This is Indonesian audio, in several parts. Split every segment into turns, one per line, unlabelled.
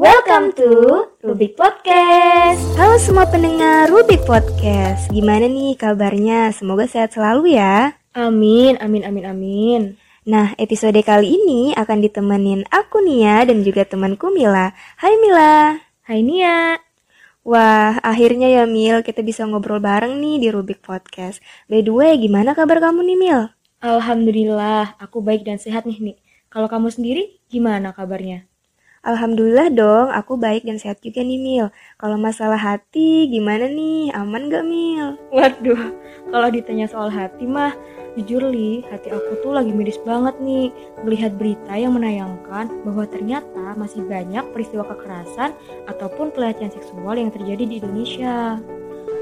Welcome to Rubik Podcast.
Halo semua pendengar Rubik Podcast. Gimana nih kabarnya? Semoga sehat selalu ya.
Amin, amin, amin, amin.
Nah, episode kali ini akan ditemenin aku Nia dan juga temanku Mila. Hai Mila.
Hai Nia.
Wah, akhirnya ya Mil, kita bisa ngobrol bareng nih di Rubik Podcast. By the way, gimana kabar kamu nih Mil?
Alhamdulillah, aku baik dan sehat nih nih. Kalau kamu sendiri, gimana kabarnya?
Alhamdulillah dong, aku baik dan sehat juga nih Mil. Kalau masalah hati, gimana nih? Aman gak Mil?
Waduh, kalau ditanya soal hati mah, jujur li, hati aku tuh lagi miris banget nih. Melihat berita yang menayangkan bahwa ternyata masih banyak peristiwa kekerasan ataupun pelecehan seksual yang terjadi di Indonesia.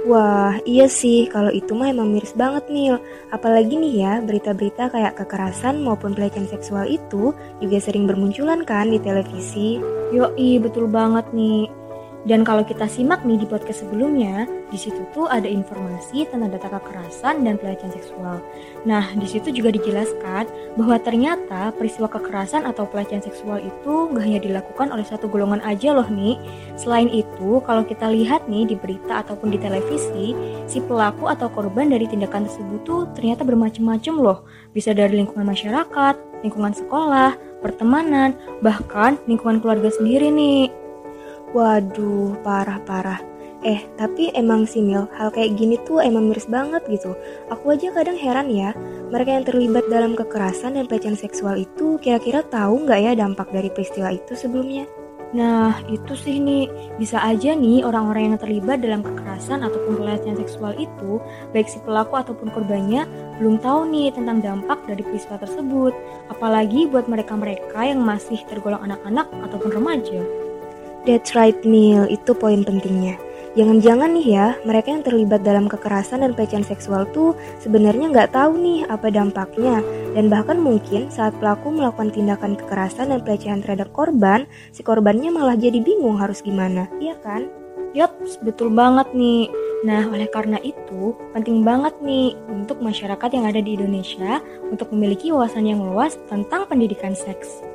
Wah, iya sih, kalau itu mah emang miris banget Mil. Apalagi nih ya, berita-berita kayak kekerasan maupun pelecehan seksual itu juga sering bermunculan kan di televisi.
Yoi, betul banget nih. Dan kalau kita simak nih di podcast sebelumnya, di situ tuh ada informasi tentang data kekerasan dan pelecehan seksual. Nah, di situ juga dijelaskan bahwa ternyata peristiwa kekerasan atau pelecehan seksual itu nggak hanya dilakukan oleh satu golongan aja loh nih. Selain itu, kalau kita lihat nih di berita ataupun di televisi, si pelaku atau korban dari tindakan tersebut tuh ternyata bermacam-macam loh. Bisa dari lingkungan masyarakat, lingkungan sekolah, pertemanan, bahkan lingkungan keluarga sendiri nih.
Waduh, parah-parah. Eh, tapi emang sih Mil, hal kayak gini tuh emang miris banget gitu. Aku aja kadang heran ya, mereka yang terlibat dalam kekerasan dan pelecehan seksual itu kira-kira tahu nggak ya dampak dari peristiwa itu sebelumnya?
Nah, itu sih nih, bisa aja nih orang-orang yang terlibat dalam kekerasan ataupun pelecehan seksual itu, baik si pelaku ataupun korbannya, belum tahu nih tentang dampak dari peristiwa tersebut. Apalagi buat mereka-mereka yang masih tergolong anak-anak ataupun remaja.
That's right Mil, itu poin pentingnya. Jangan-jangan nih ya, mereka yang terlibat dalam kekerasan dan pelecehan seksual tuh sebenarnya nggak tahu nih apa dampaknya. Dan bahkan mungkin saat pelaku melakukan tindakan kekerasan dan pelecehan terhadap korban, si korbannya malah jadi bingung harus gimana, iya kan?
Yap, betul banget nih. Nah, oleh karena itu, penting banget nih untuk masyarakat yang ada di Indonesia untuk memiliki wawasan yang luas tentang pendidikan seks.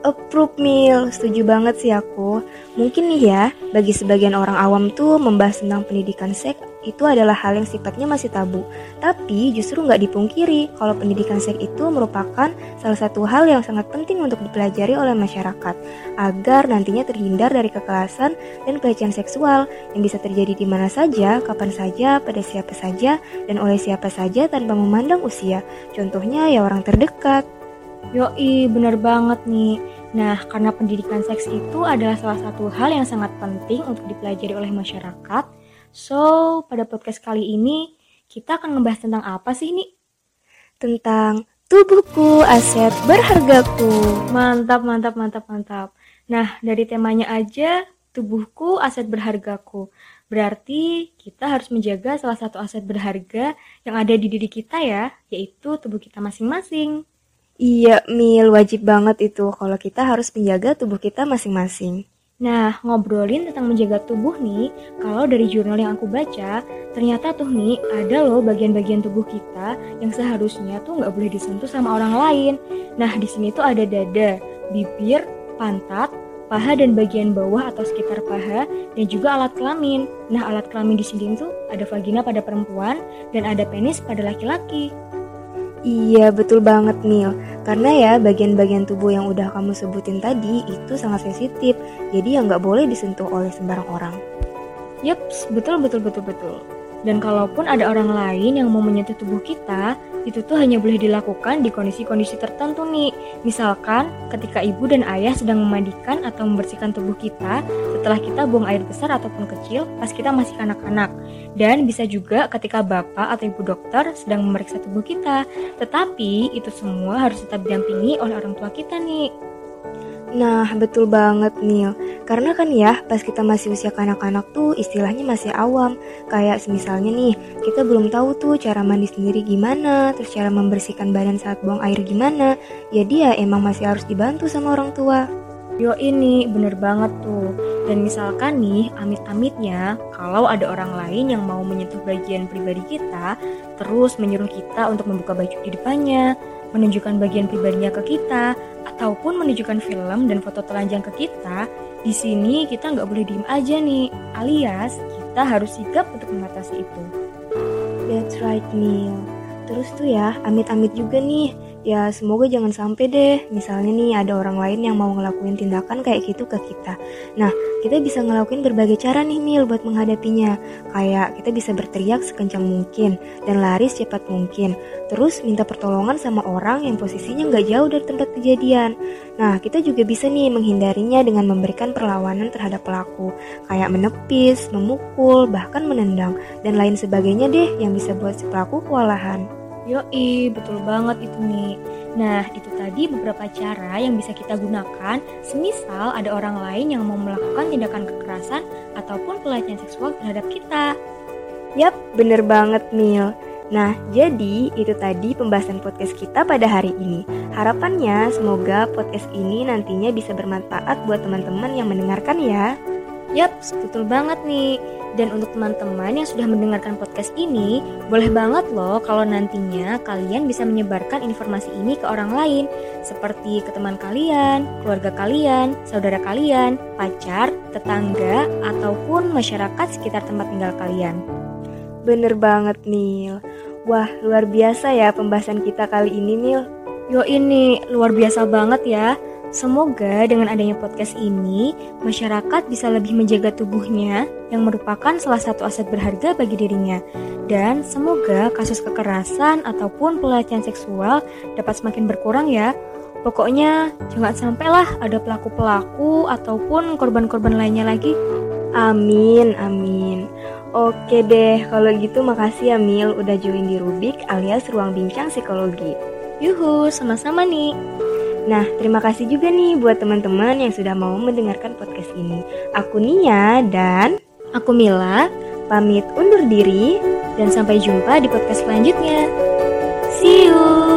Approve Mil, setuju banget sih aku. Mungkin nih ya, bagi sebagian orang awam tuh membahas tentang pendidikan seks itu adalah hal yang sifatnya masih tabu. Tapi justru nggak dipungkiri kalau pendidikan seks itu merupakan salah satu hal yang sangat penting untuk dipelajari oleh masyarakat agar nantinya terhindar dari kekerasan dan pelecehan seksual yang bisa terjadi di mana saja, kapan saja, pada siapa saja, dan oleh siapa saja tanpa memandang usia. Contohnya ya orang terdekat.
Yoi, bener banget nih. Nah, karena pendidikan seks itu adalah salah satu hal yang sangat penting untuk dipelajari oleh masyarakat, so pada podcast kali ini kita akan ngebahas tentang apa sih nih?
Tentang tubuhku, aset berhargaku.
Mantap, mantap, mantap, mantap. Nah, dari temanya aja, tubuhku, aset berhargaku. Berarti kita harus menjaga salah satu aset berharga yang ada di diri kita ya, yaitu tubuh kita masing-masing.
Iya, Mil, wajib banget itu kalau kita harus menjaga tubuh kita masing-masing.
Nah, ngobrolin tentang menjaga tubuh nih, kalau dari jurnal yang aku baca, ternyata tuh nih ada loh bagian-bagian tubuh kita yang seharusnya tuh nggak boleh disentuh sama orang lain. Nah, di sini tuh ada dada, bibir, pantat, paha dan bagian bawah atau sekitar paha, dan juga alat kelamin. Nah, alat kelamin di sini tuh ada vagina pada perempuan dan ada penis pada laki-laki.
Iya, betul banget Mil. Karena ya bagian-bagian tubuh yang udah kamu sebutin tadi itu sangat sensitif. Jadi ya nggak boleh disentuh oleh sembarang orang.
Yups, betul betul betul betul. Dan kalaupun ada orang lain yang mau menyentuh tubuh kita, itu tuh hanya boleh dilakukan di kondisi-kondisi tertentu nih. Misalkan ketika ibu dan ayah sedang memandikan atau membersihkan tubuh kita setelah kita buang air besar ataupun kecil pas kita masih anak-anak. Dan bisa juga ketika bapak atau ibu dokter sedang memeriksa tubuh kita. Tetapi itu semua harus tetap didampingi oleh orang tua kita nih.
Nah, betul banget Nil. Karena kan ya, pas kita masih usia kanak-kanak tuh istilahnya masih awam. Kayak misalnya nih, kita belum tahu tuh cara mandi sendiri gimana, terus cara membersihkan badan saat buang air gimana. Ya emang masih harus dibantu sama orang tua.
Yo ini bener banget tuh. Dan misalkan nih, amit-amitnya kalau ada orang lain yang mau menyentuh bagian pribadi kita, terus menyuruh kita untuk membuka baju di depannya, menunjukkan bagian pribadinya ke kita, ataupun menunjukkan film dan foto telanjang ke kita, Di sini kita nggak boleh diem aja nih, alias kita harus sigap untuk mengatasi itu.
That's right, Mil. Terus tuh ya, amit-amit juga nih Ya semoga jangan sampai deh Misalnya nih ada orang lain yang mau ngelakuin tindakan kayak gitu ke kita. Nah kita bisa ngelakuin berbagai cara nih Mil buat menghadapinya. Kayak kita bisa berteriak sekencang mungkin Dan lari secepat mungkin. Terus minta pertolongan sama orang yang posisinya nggak jauh dari tempat kejadian. Nah kita juga bisa nih menghindarinya dengan memberikan perlawanan terhadap pelaku. Kayak menepis, memukul, bahkan menendang Dan lain sebagainya deh yang bisa buat si pelaku kewalahan
Yoi, betul banget itu nih. Nah, itu tadi beberapa cara yang bisa kita gunakan semisal ada orang lain yang mau melakukan tindakan kekerasan ataupun pelecehan seksual terhadap kita.
Yap, bener banget Mil. Nah, jadi itu tadi pembahasan podcast kita pada hari ini. Harapannya semoga podcast ini nantinya bisa bermanfaat buat teman-teman yang mendengarkan ya.
Yap, betul banget nih. Dan untuk teman-teman yang sudah mendengarkan podcast ini, boleh banget loh kalau nantinya kalian bisa menyebarkan informasi ini ke orang lain, seperti ke teman kalian, keluarga kalian, saudara kalian, pacar, tetangga, ataupun masyarakat sekitar tempat tinggal kalian.
Bener banget, Nil. Wah, luar biasa ya pembahasan kita kali ini, Nil.
Yo ini luar biasa banget ya. Semoga dengan adanya podcast ini, masyarakat bisa lebih menjaga tubuhnya yang merupakan salah satu aset berharga bagi dirinya. Dan semoga kasus kekerasan ataupun pelecehan seksual dapat semakin berkurang ya. Pokoknya jangan sampailah ada pelaku-pelaku ataupun korban-korban lainnya lagi.
Amin, amin. Oke deh, kalau gitu makasih ya Mil udah join di Rubik alias Ruang Bincang Psikologi.
Yuhu, sama-sama nih.
Nah, terima kasih juga nih buat teman-teman yang sudah mau mendengarkan podcast ini. Aku Nia dan
aku Mila,
pamit undur diri
dan sampai jumpa di podcast selanjutnya.
See you.